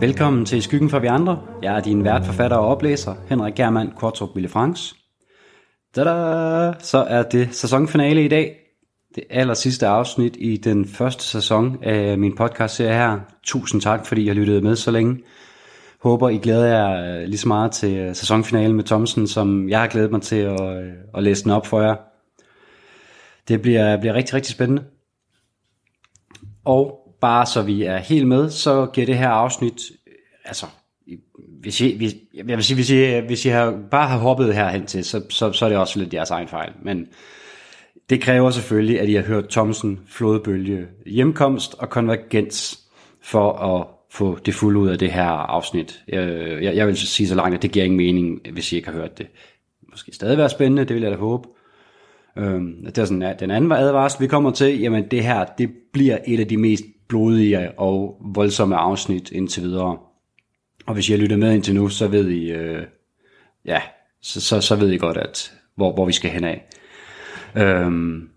Velkommen til Skyggen for vi andre. Jeg er din vært, forfatter og oplæser, Henrik Germand Kvartrup Villefranks. Tada! Så er det sæsonfinale i dag. Det aller sidste afsnit i den første sæson af min podcast serie her. Tusind tak, fordi I har lyttet med så længe. Håber, I glæder jer øh, lige så meget til øh, sæsonfinalen med Thomsen, som jeg har glædet mig til at, øh, at læse den op for jer. Det bliver, bliver rigtig, rigtig spændende. Og bare så vi er helt med, så giver det her afsnit, øh, altså, hvis I, hvis, jeg vil sige, hvis I, hvis I har, bare har hoppet herhen til, så, så, så er det også lidt jeres egen fejl. Men det kræver selvfølgelig, at I har hørt Thomsen, flodbølge, hjemkomst og konvergens for at få det fulde ud af det her afsnit. Jeg, jeg, jeg vil sige så langt, at det giver ingen mening, hvis I ikke har hørt det. Måske stadig være spændende, det vil jeg da håbe. Øhm, det er sådan, at den anden advarsel, vi kommer til, jamen det her, det bliver et af de mest blodige og voldsomme afsnit indtil videre. Og hvis I har lyttet med indtil nu, så ved I, øh, ja, så, så, så ved I godt, at hvor, hvor vi skal hen af. Øhm,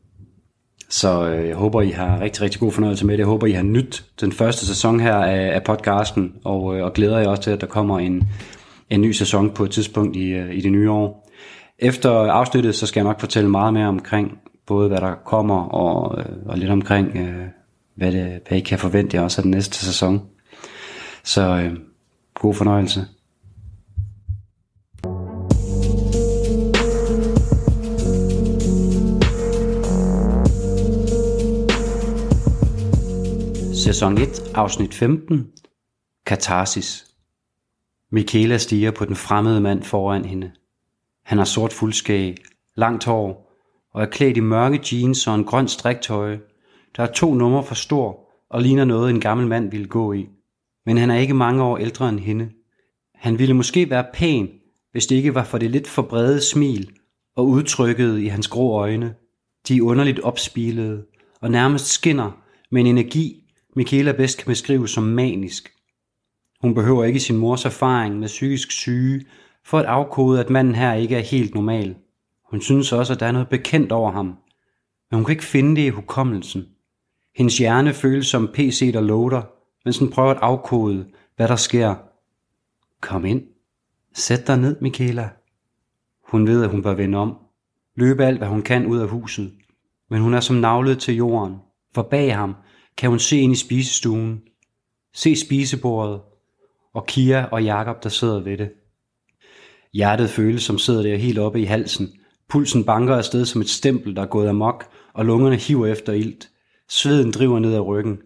så øh, jeg håber, I har rigtig, rigtig god fornøjelse med det. Jeg håber, I har nyt den første sæson her af, af podcasten, og, øh, og glæder jer også til, at der kommer en, en ny sæson på et tidspunkt i, øh, i det nye år. Efter afsnittet, så skal jeg nok fortælle meget mere omkring, både hvad der kommer, og, øh, og lidt omkring, øh, hvad, det, hvad I kan forvente jer også af den næste sæson. Så øh, god fornøjelse. Sæson 1, afsnit 15. Katarsis. Michaela stiger på den fremmede mand foran hende. Han har sort fuldskæg, langt hår og er klædt i mørke jeans og en grøn striktøje, der er to numre for stor og ligner noget en gammel mand ville gå i. Men han er ikke mange år ældre end hende. Han ville måske være pæn, hvis det ikke var for det lidt for brede smil og udtrykket i hans grå øjne. De er underligt opspilede og nærmest skinner med en energi, Michaela bedst kan beskrive som manisk. Hun behøver ikke sin mors erfaring med psykisk syge for at afkode, at manden her ikke er helt normal. Hun synes også, at der er noget bekendt over ham, men hun kan ikke finde det i hukommelsen. Hendes hjerne føles som PC, der loader, mens hun prøver at afkode, hvad der sker. Kom ind. Sæt dig ned, Michaela. Hun ved, at hun bør vende om. Løbe alt, hvad hun kan ud af huset. Men hun er som navlet til jorden. For bag ham kan hun se ind i spisestuen. Se spisebordet. Og Kia og Jakob, der sidder ved det. Hjertet føles som sidder der helt oppe i halsen. Pulsen banker afsted som et stempel, der er gået amok, og lungerne hiver efter ilt. Sveden driver ned ad ryggen.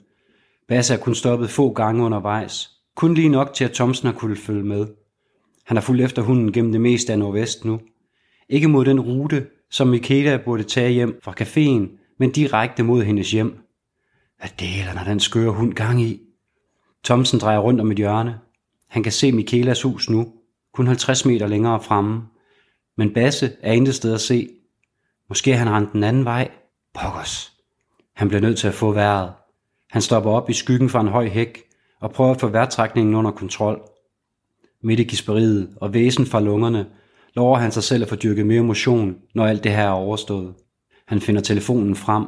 Basse er kun stoppet få gange undervejs. Kun lige nok til, at Thomsen har kunne følge med. Han har fulgt efter hunden gennem det meste af nordvest nu. Ikke mod den rute, som Michaela burde tage hjem fra caféen, men direkte mod hendes hjem. Hvad deler når den skøre hund gang i? Thomsen drejer rundt om et hjørne. Han kan se Mikelas hus nu, kun 50 meter længere fremme. Men Basse er intet sted at se. Måske han rent den anden vej. Pokkers. Han bliver nødt til at få vejret. Han stopper op i skyggen fra en høj hæk og prøver at få vejrtrækningen under kontrol. Midt i kisperiet og væsen fra lungerne lover han sig selv at få dyrket mere motion, når alt det her er overstået. Han finder telefonen frem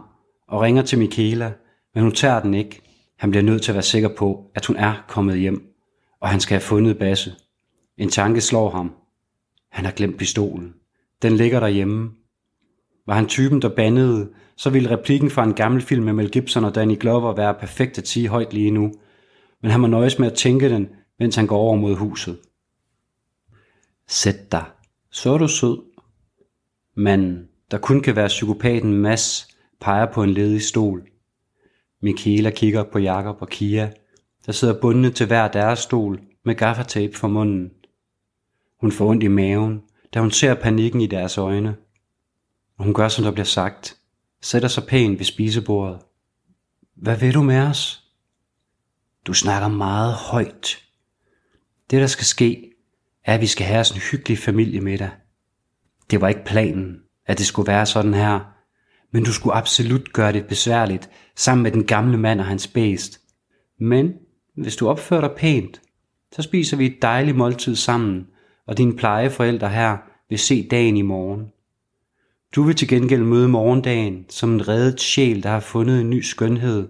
og ringer til Michaela, men hun tager den ikke. Han bliver nødt til at være sikker på, at hun er kommet hjem, og han skal have fundet Basse. En tanke slår ham. Han har glemt pistolen. Den ligger derhjemme. Var han typen, der bandede, så ville replikken fra en gammel film med Mel Gibson og Danny Glover være perfekt at sige højt lige nu. Men han må nøjes med at tænke den, mens han går over mod huset. Sæt dig. Så er du sød. Manden, der kun kan være psykopaten Mass, peger på en ledig stol. Michaela kigger på Jakob og Kia, der sidder bundet til hver deres stol med gaffatape for munden. Hun får ondt i maven, da hun ser panikken i deres øjne. Og hun gør, som der bliver sagt. Sætter sig pænt ved spisebordet. Hvad vil du med os? Du snakker meget højt. Det, der skal ske, er, at vi skal have os en hyggelig familiemiddag. Det var ikke planen, at det skulle være sådan her. Men du skulle absolut gøre det besværligt sammen med den gamle mand og hans bæst. Men hvis du opfører dig pænt, så spiser vi et dejligt måltid sammen, og dine plejeforældre her vil se dagen i morgen. Du vil til gengæld møde morgendagen som en reddet sjæl, der har fundet en ny skønhed.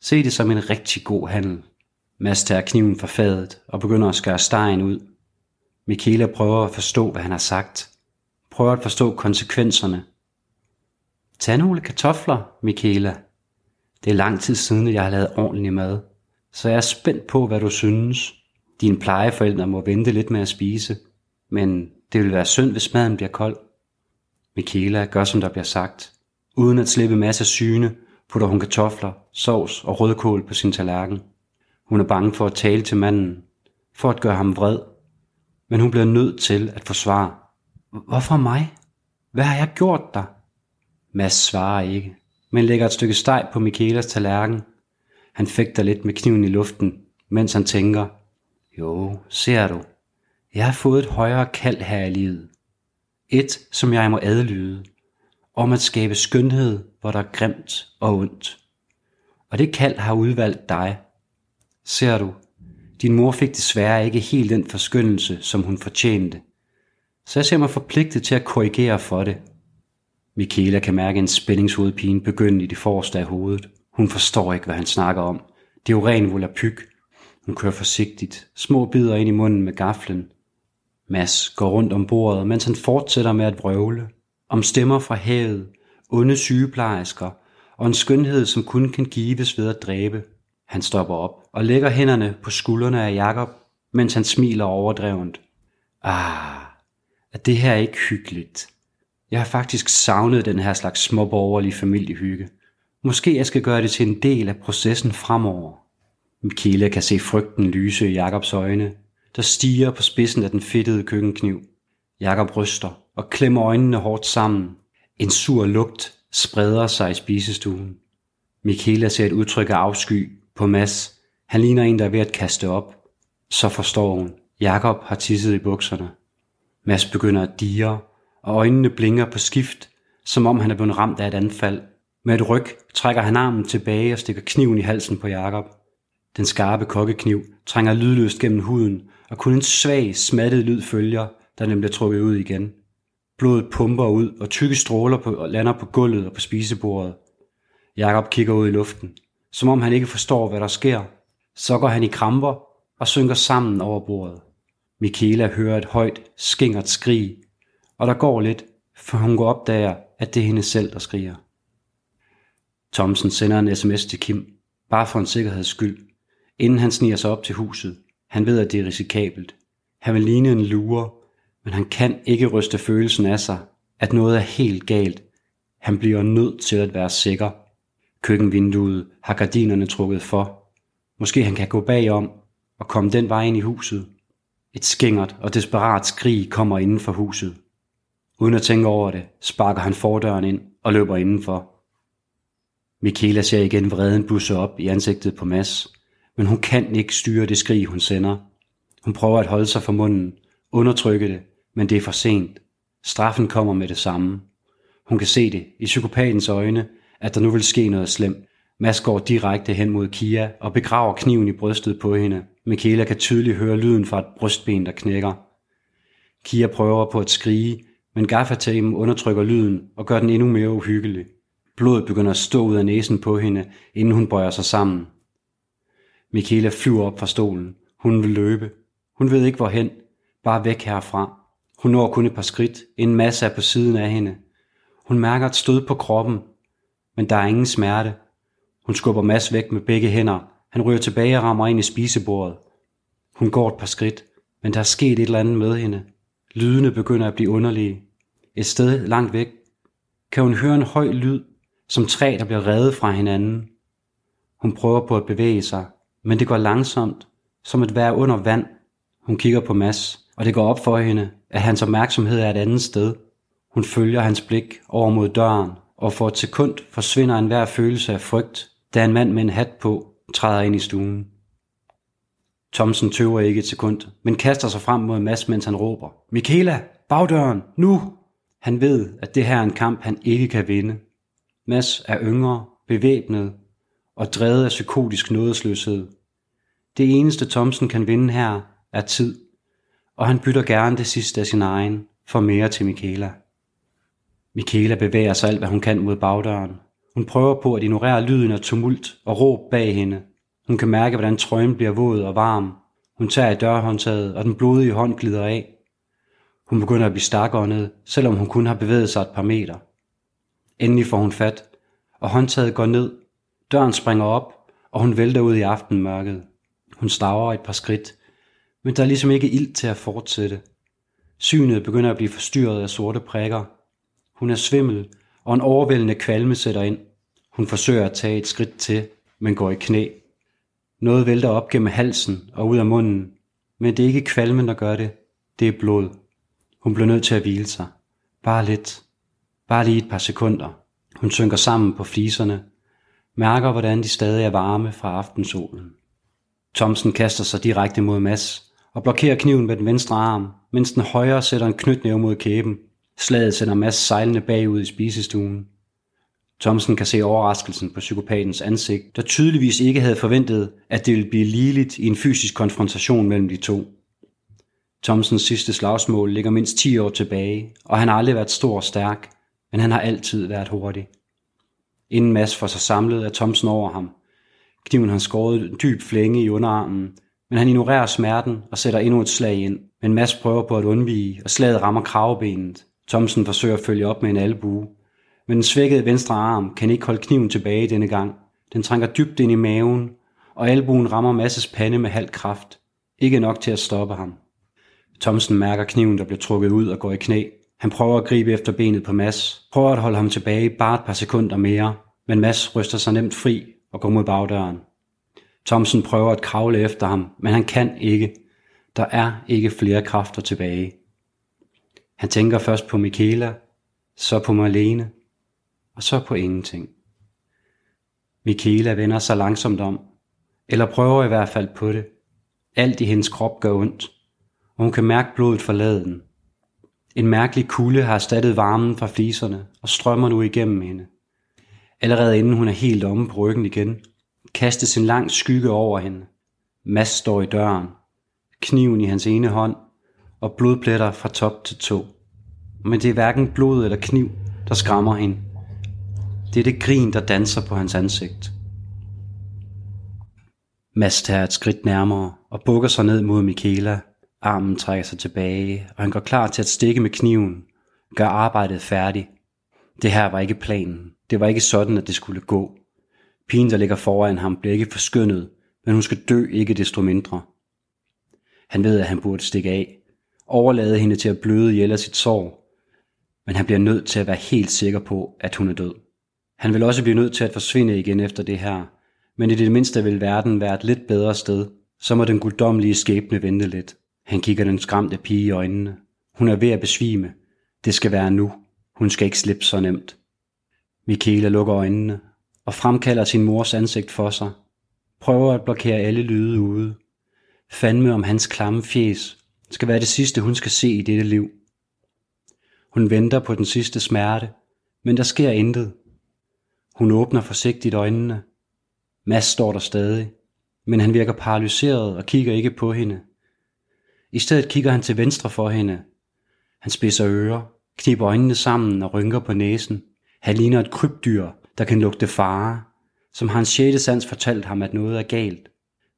Se det som en rigtig god handel. Mads tager kniven fra fadet og begynder at skære stegen ud. Michaela prøver at forstå, hvad han har sagt. Prøver at forstå konsekvenserne. Tag nogle kartofler, Michaela. Det er lang tid siden, jeg har lavet ordentlig mad. Så jeg er spændt på, hvad du synes. Dine plejeforældre må vente lidt med at spise. Men det vil være synd, hvis maden bliver kold. Michaela gør, som der bliver sagt. Uden at slippe masser syne, putter hun kartofler, sovs og rødkål på sin tallerken. Hun er bange for at tale til manden, for at gøre ham vred. Men hun bliver nødt til at forsvare. Hvorfor mig? Hvad har jeg gjort dig? Mads svarer ikke, men lægger et stykke steg på Michaelas tallerken. Han fægter lidt med kniven i luften, mens han tænker, jo, ser du, jeg har fået et højere kald her i livet. Et, som jeg må adlyde, om at skabe skønhed, hvor der er grimt og ondt. Og det kald har udvalgt dig. Ser du, din mor fik desværre ikke helt den forskyndelse, som hun fortjente. Så jeg ser mig forpligtet til at korrigere for det. Michaela kan mærke en spændingshovedpine begynde i det forreste af hovedet. Hun forstår ikke, hvad han snakker om. Det er jo ren volapyk. Hun kører forsigtigt, små bidder ind i munden med gaflen. Mads går rundt om bordet, mens han fortsætter med at vrøvle. Om stemmer fra havet, onde sygeplejersker og en skønhed, som kun kan gives ved at dræbe. Han stopper op og lægger hænderne på skuldrene af Jakob, mens han smiler overdrevent. Ah, er det her ikke hyggeligt? Jeg har faktisk savnet den her slags småborgerlige familiehygge. Måske jeg skal gøre det til en del af processen fremover. Michaela kan se frygten lyse i Jakobs øjne, der stiger på spidsen af den fedtede køkkenkniv. Jakob ryster og klemmer øjnene hårdt sammen. En sur lugt spreder sig i spisestuen. Michaela ser et udtryk af afsky på Mads. Han ligner en, der er ved at kaste op. Så forstår hun. Jakob har tisset i bukserne. Mads begynder at dire, og øjnene blinker på skift, som om han er blevet ramt af et anfald. Med et ryg trækker han armen tilbage og stikker kniven i halsen på Jakob. Den skarpe kokkekniv trænger lydløst gennem huden, og kun en svag, smattet lyd følger, da den bliver trukket ud igen. Blodet pumper ud, og tykke stråler på, lander på gulvet og på spisebordet. Jakob kigger ud i luften, som om han ikke forstår, hvad der sker. Så går han i kramper og synker sammen over bordet. Michaela hører et højt, skingert skrig, og der går lidt, for hun går opdager, at det er hende selv, der skriger. Thomsen sender en sms til Kim, bare for en sikkerheds skyld, inden han sniger sig op til huset. Han ved, at det er risikabelt. Han vil ligne en lure, men han kan ikke ryste følelsen af sig, at noget er helt galt. Han bliver nødt til at være sikker. Køkkenvinduet har gardinerne trukket for. Måske han kan gå bagom og komme den vej ind i huset. Et skingert og desperat skrig kommer inden for huset. Uden at tænke over det, sparker han fordøren ind og løber indenfor. Michaela ser igen vreden busse op i ansigtet på Mads, men hun kan ikke styre det skrig, hun sender. Hun prøver at holde sig for munden, undertrykke det, men det er for sent. Straffen kommer med det samme. Hun kan se det i psykopatens øjne, at der nu vil ske noget slemt. Mads går direkte hen mod Kia og begraver kniven i brystet på hende. Michaela kan tydeligt høre lyden fra et brystben, der knækker. Kia prøver på at skrige, men gaffatapen undertrykker lyden og gør den endnu mere uhyggelig. Blodet begynder at stå ud af næsen på hende, inden hun bøjer sig sammen. Michaela flyver op fra stolen. Hun vil løbe. Hun ved ikke hvorhen. Bare væk herfra. Hun når kun et par skridt. En masse er på siden af hende. Hun mærker et stød på kroppen, men der er ingen smerte. Hun skubber Mads væk med begge hænder. Han ryger tilbage og rammer ind i spisebordet. Hun går et par skridt, men der er sket et eller andet med hende. Lydene begynder at blive underlige. Et sted langt væk kan hun høre en høj lyd, som træ, der bliver revet fra hinanden. Hun prøver på at bevæge sig, men det går langsomt, som at være under vand. Hun kigger på Mads, og det går op for hende, at hans opmærksomhed er et andet sted. Hun følger hans blik over mod døren, og for et sekund forsvinder enhver følelse af frygt, da en mand med en hat på træder ind i stuen. Thomsen tøver ikke et sekund, men kaster sig frem mod Mads, mens han råber, Michaela, bagdøren, nu! Han ved, at det her er en kamp, han ikke kan vinde. Mads er yngre, bevæbnet og drevet af psykotisk nådesløshed. Det eneste Thomsen kan vinde her er tid, og han bytter gerne det sidste af sin egen for mere til Michaela. Michaela bevæger sig alt, hvad hun kan mod bagdøren. Hun prøver på at ignorere lyden af tumult og råb bag hende. Hun kan mærke, hvordan trøjen bliver våd og varm. Hun tager i dørhåndtaget, og den blodige hånd glider af. Hun begynder at blive stakåndet, selvom hun kun har bevæget sig et par meter. Endelig får hun fat, og håndtaget går ned. Døren springer op, og hun vælter ud i aftenmørket. Hun staver et par skridt, men der er ligesom ikke ild til at fortsætte. Synet begynder at blive forstyrret af sorte prikker. Hun er svimmel, og en overvældende kvalme sætter ind. Hun forsøger at tage et skridt til, men går i knæ. Noget vælter op gennem halsen og ud af munden, men det er ikke kvalmen, der gør det. Det er blod. Hun bliver nødt til at hvile sig. Bare lidt. Bare lige et par sekunder. Hun synker sammen på fliserne, mærker hvordan de stadig er varme fra aftensolen. Thomsen kaster sig direkte mod Mads og blokerer kniven med den venstre arm, mens den højre sætter en knytnæve mod kæben. Slaget sender Mads sejlende bagud i spisestuen. Thomsen kan se overraskelsen på psykopatens ansigt, der tydeligvis ikke havde forventet, at det ville blive ligeligt i en fysisk konfrontation mellem de to. Thomsens sidste slagsmål ligger mindst 10 år tilbage, og han har aldrig været stor og stærk, men han har altid været hurtig. Inden Mads får sig samlet, er Thomsen over ham. Kniven har skåret en dyb flænge i underarmen, men han ignorerer smerten og sætter endnu et slag ind. Men Mads prøver på at undvige, og slaget rammer kravbenet. Thomsen forsøger at følge op med en albue, men den svækkede venstre arm kan ikke holde kniven tilbage denne gang. Den trænger dybt ind i maven, og albuen rammer Masses pande med halv kraft. Ikke nok til at stoppe ham. Thomsen mærker kniven, der bliver trukket ud og går i knæ. Han prøver at gribe efter benet på Mads, prøver at holde ham tilbage bare et par sekunder mere, men Mads ryster sig nemt fri og går mod bagdøren. Thomsen prøver at kravle efter ham, men han kan ikke. Der er ikke flere kræfter tilbage. Han tænker først på Michaela, så på Marlene, og så på ingenting. Michaela vender sig langsomt om, eller prøver i hvert fald på det. Alt i hendes krop gør ondt, og hun kan mærke blodet forlade den. En mærkelig kulde har erstattet varmen fra fliserne og strømmer nu igennem hende. Allerede inden hun er helt omme på ryggen igen, kastes en lang skygge over hende. Mads står i døren, kniven i hans ene hånd og blodpletter fra top til tå. Men det er hverken blod eller kniv, der skræmmer hende. Det er det grin, der danser på hans ansigt. Mads tager et skridt nærmere og bukker sig ned mod Michaela. Armen trækker sig tilbage, og han går klar til at stikke med kniven. Gør arbejdet færdigt. Det her var ikke planen. Det var ikke sådan, at det skulle gå. Pigen, der ligger foran ham, bliver ikke forskyndet, men hun skal dø ikke desto mindre. Han ved, at han burde stikke af, overlade hende til at bløde ihjel af sit sorg, men han bliver nødt til at være helt sikker på, at hun er død. Han vil også blive nødt til at forsvinde igen efter det her, men i det mindste vil verden være et lidt bedre sted. Så må den guddommelige skæbne vente lidt. Han kigger den skræmte pige i øjnene. Hun er ved at besvime. Det skal være nu. Hun skal ikke slippe så nemt. Michaela lukker øjnene og fremkalder sin mors ansigt for sig. Prøver at blokere alle lyde ude. Fandme om hans klamme fjes skal være det sidste, hun skal se i dette liv. Hun venter på den sidste smerte, men der sker intet. Hun åbner forsigtigt øjnene. Mads står der stadig, men han virker paralyseret og kigger ikke på hende. I stedet kigger han til venstre for hende. Han spidser ører, kniber øjnene sammen og rynker på næsen. Han ligner et krybdyr, der kan lugte fare, som har en sjette sans fortalt ham, at noget er galt.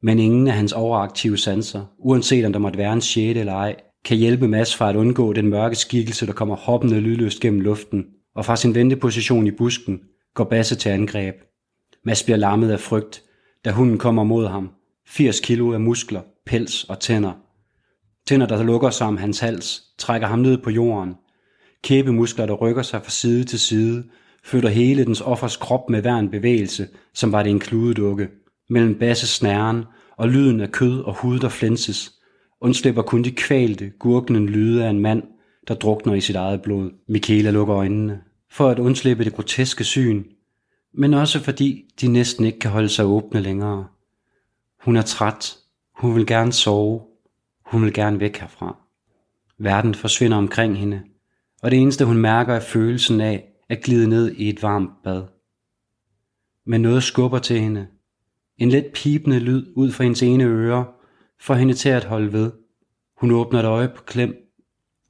Men ingen af hans overaktive sanser, uanset om der måtte være en sjette eller ej, kan hjælpe Mads fra at undgå den mørke skikkelse, der kommer hoppende lydløst gennem luften, og fra sin venteposition i busken går Basse til angreb. Mads bliver lammet af frygt, da hunden kommer mod ham. 80 kilo af muskler, pels og tænder. Tænder, der lukker sig om hans hals, trækker ham ned på jorden. Kæbemuskler, der rykker sig fra side til side, flytter hele dens offers krop med hver en bevægelse, som var det en kludedukke. Mellem basse snæren og lyden af kød og hud, der flænses, undslipper kun de kvalte, gurkende lyde af en mand, der drukner i sit eget blod. Michaela lukker øjnene, for at undslippe det groteske syn, men også fordi de næsten ikke kan holde sig åbne længere. Hun er træt. Hun vil gerne sove. Hun vil gerne væk herfra. Verden forsvinder omkring hende, og det eneste hun mærker er følelsen af at glide ned i et varmt bad. Men noget skubber til hende. En let pipende lyd ud fra hendes ene øre får hende til at holde ved. Hun åbner et øje på klem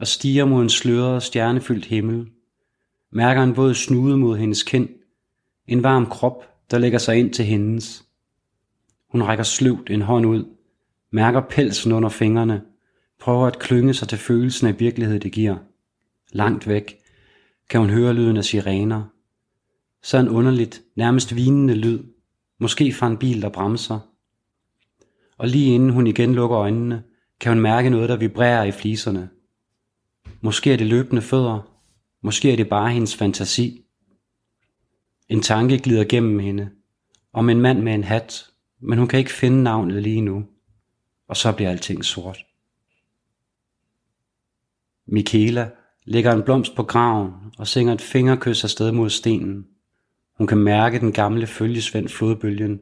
og stiger mod en sløret stjernefyldt himmel. Mærker en våd snude mod hendes kind. En varm krop, der lægger sig ind til hendes. Hun rækker sløvt en hånd ud, mærker pelsen under fingrene, prøver at klynge sig til følelsen af virkelighed, det giver. Langt væk kan hun høre lyden af sirener. Så en underligt, nærmest vinende lyd, måske fra en bil, der bremser. Og lige inden hun igen lukker øjnene, kan hun mærke noget, der vibrerer i fliserne. Måske er det løbende fødder, måske er det bare hendes fantasi. En tanke glider gennem hende, om en mand med en hat, men hun kan ikke finde navnet lige nu. Og så bliver alting sort. Michaela lægger en blomst på graven og synger et fingerkys afsted mod stenen. Hun kan mærke den gamle følgesvend flodbølgen,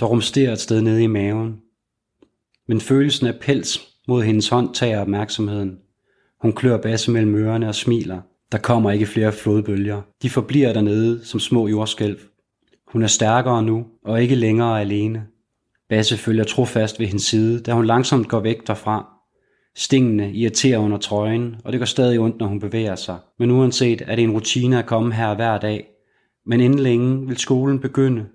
der rumsterer et sted nede i maven. Men følelsen af pels mod hendes hånd tager opmærksomheden. Hun klør basse mellem ørerne og smiler. Der kommer ikke flere flodbølger. De forbliver dernede som små jordskælv. Hun er stærkere nu og ikke længere alene. Basse følger trofast ved hendes side, da hun langsomt går væk derfra. Stingene irriterer under trøjen, og det går stadig ondt, når hun bevæger sig. Men uanset er det en rutine at komme her hver dag. Men inden længe vil skolen begynde,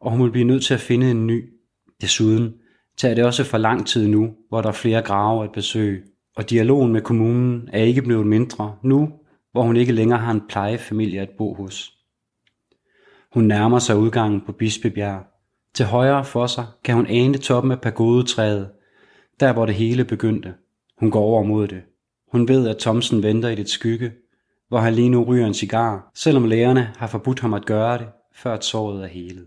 og hun vil blive nødt til at finde en ny. Desuden tager det også for lang tid nu, hvor der er flere grave at besøge. Og dialogen med kommunen er ikke blevet mindre nu, hvor hun ikke længere har en plejefamilie at bo hos. Hun nærmer sig udgangen på Bispebjerg. Til højre for sig kan hun ane toppen af pagodetræet, der hvor det hele begyndte. Hun går over mod det. Hun ved, at Thomsen venter i det skygge, hvor han lige nu ryger en cigar, selvom lærerne har forbudt ham at gøre det, før såret er helet.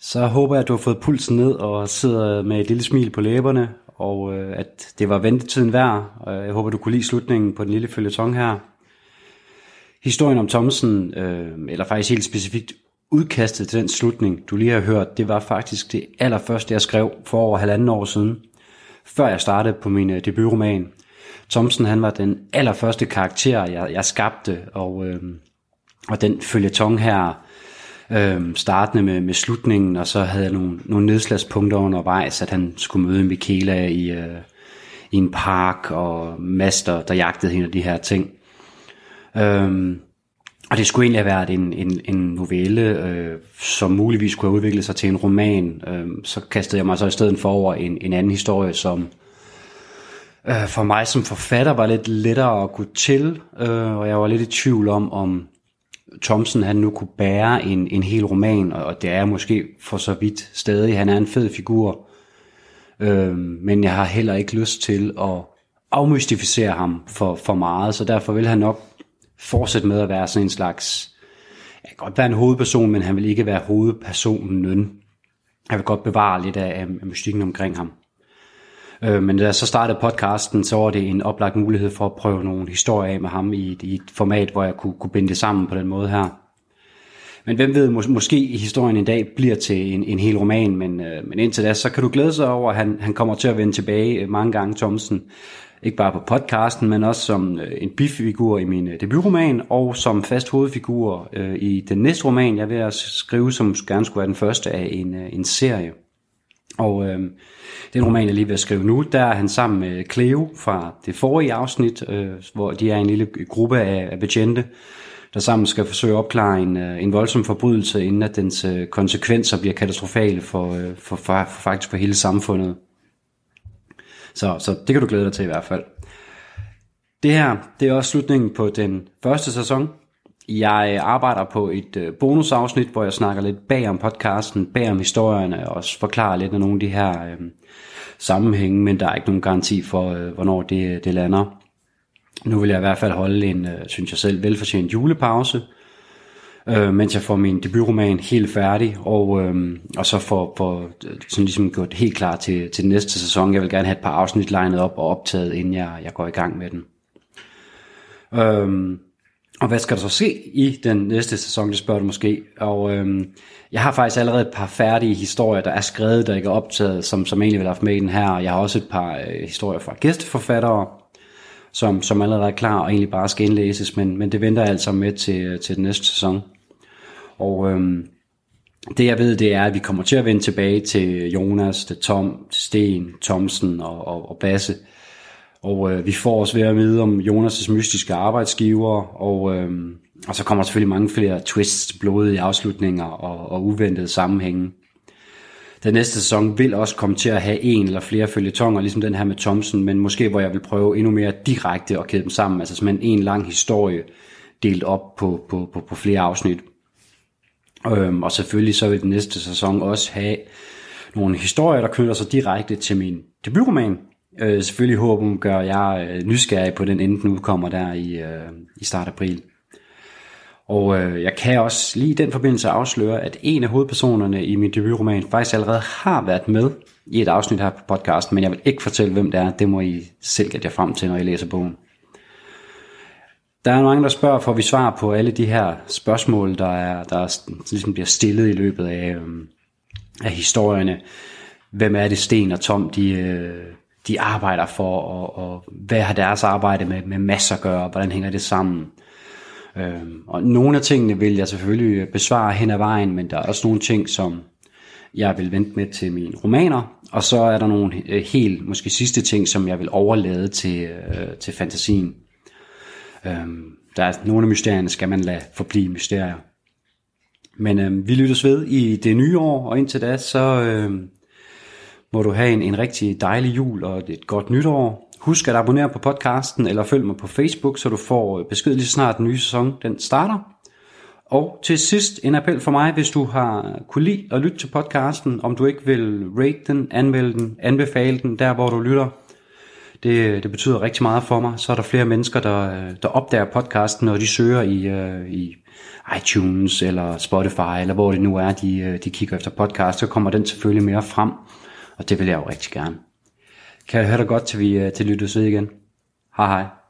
Så håber jeg, at du har fået pulsen ned og sidder med et lille smil på læberne, og øh, at det var ventetiden værd. Jeg håber, du kunne lide slutningen på den lille følgetong her. Historien om Thomsen, øh, eller faktisk helt specifikt udkastet til den slutning, du lige har hørt, det var faktisk det allerførste, jeg skrev for over halvanden år siden, før jeg startede på min øh, debutroman. Thomsen, han var den allerførste karakter, jeg, jeg skabte, og, øh, og den følgetong her, øh, startende med, med slutningen, og så havde jeg nogle, nogle nedslagspunkter undervejs, at han skulle møde Michaela i, øh, i en park, og Master, der jagtede hende og de her ting. Øhm, og det skulle egentlig have været en, en, en novelle, øh, som muligvis kunne have udviklet sig til en roman. Øh, så kastede jeg mig så i stedet for over en, en anden historie, som øh, for mig som forfatter var lidt lettere at gå til, øh, og jeg var lidt i tvivl om, om Thomsen han nu kunne bære en, en hel roman, og det er måske for så vidt stadig. Han er en fed figur, øh, men jeg har heller ikke lyst til at afmystificere ham for, for meget, så derfor vil han nok fortsætte med at være sådan en slags, jeg kan godt være en hovedperson, men han vil ikke være hovedpersonen. Jeg vil godt bevare lidt af, af mystikken omkring ham. Øh, men da jeg så startede podcasten, så var det en oplagt mulighed for at prøve nogle historier af med ham i et, i et format, hvor jeg kunne, kunne binde det sammen på den måde her. Men hvem ved, mås- måske historien en dag bliver til en, en hel roman, men, øh, men indtil da, så kan du glæde sig over, at han, han kommer til at vende tilbage mange gange, Thomsen. Ikke bare på podcasten, men også som øh, en bifigur i min øh, debutroman, og som fast hovedfigur øh, i den næste roman, jeg vil at skrive, som gerne skulle være den første af en, øh, en serie. Og øh, den roman, jeg lige vil at skrive nu, der er han sammen med Cleo fra det forrige afsnit, øh, hvor de er en lille gruppe af, af betjente, der sammen skal forsøge at opklare en, en voldsom forbrydelse, inden at dens konsekvenser bliver katastrofale for, for, for, for faktisk for hele samfundet. Så, så det kan du glæde dig til i hvert fald. Det her, det er også slutningen på den første sæson. Jeg arbejder på et øh, bonusafsnit, hvor jeg snakker lidt bag om podcasten, bag om historierne, og også forklarer lidt af nogle af de her øh, sammenhænge, men der er ikke nogen garanti for, øh, hvornår det, det lander. Nu vil jeg i hvert fald holde en, øh, synes jeg selv, velfortjent julepause, øh, mens jeg får min debutroman helt færdig, og, øh, og så får, får øh, sådan ligesom gjort helt klar til, til den næste sæson. Jeg vil gerne have et par afsnit legnet op og optaget, inden jeg, jeg går i gang med den. Øh, og hvad skal der så ske i den næste sæson, det spørger du måske. Og øhm, jeg har faktisk allerede et par færdige historier, der er skrevet, der ikke er optaget, som, som egentlig vil have haft med i den her. Jeg har også et par øh, historier fra gæsteforfattere, som, som allerede er klar og egentlig bare skal indlæses, men, men det venter jeg altså med til, øh, til den næste sæson. Og øhm, det jeg ved, det er, at vi kommer til at vende tilbage til Jonas, til Tom, til Sten, Thomsen og, og, og Basse. Og øh, vi får også ved at vide om Jonas' mystiske arbejdsgiver, og, øh, og så kommer der selvfølgelig mange flere twists, blodige afslutninger og, og uventede sammenhænge. Den næste sæson vil også komme til at have en eller flere følgetonger, ligesom den her med Thomsen, men måske hvor jeg vil prøve endnu mere direkte at kæde dem sammen, altså simpelthen en lang historie delt op på, på, på, på flere afsnit. Øhm, og selvfølgelig så vil den næste sæson også have nogle historier, der knytter sig direkte til min debutroman. Øh, selvfølgelig håber gør jeg øh, nysgerrig på den, inden den udkommer der i, øh, i start april. Og øh, jeg kan også lige i den forbindelse afsløre, at en af hovedpersonerne i min debutroman faktisk allerede har været med i et afsnit her på podcasten, men jeg vil ikke fortælle, hvem det er. Det må I selv gætte jer frem til, når I læser bogen. Der er mange, der spørger, får vi svar på alle de her spørgsmål, der, er, der ligesom bliver stillet i løbet af, øhm, af historierne. Hvem er det, Sten og Tom, de, øh, de arbejder for, og, og hvad har deres arbejde med, med masser at gøre, og hvordan hænger det sammen? Øhm, og nogle af tingene vil jeg selvfølgelig besvare hen ad vejen, men der er også nogle ting, som jeg vil vente med til mine romaner, og så er der nogle øh, helt, måske sidste ting, som jeg vil overlade til, øh, til fantasien. Øhm, der er nogle af mysterierne, skal man lade forblive mysterier. Men øhm, vi lyttes ved i det nye år, og indtil da, så øhm, må du have en, en rigtig dejlig jul og et godt nytår. Husk at abonnere på podcasten, eller følg mig på Facebook, så du får øh, besked lige så snart den nye sæson den starter. Og til sidst en appel for mig, hvis du har kunne lide at lytte til podcasten, om du ikke vil rate den, anmelde den, anbefale den der, hvor du lytter. Det, det betyder rigtig meget for mig. Så er der flere mennesker, der, der opdager podcasten, når de søger i, øh, i iTunes eller Spotify, eller hvor det nu er, de, øh, de kigger efter podcast, så kommer den selvfølgelig mere frem. Og det vil jeg jo rigtig gerne. Kan jeg høre dig godt, til vi øh, til lyttes ved igen. Hej hej.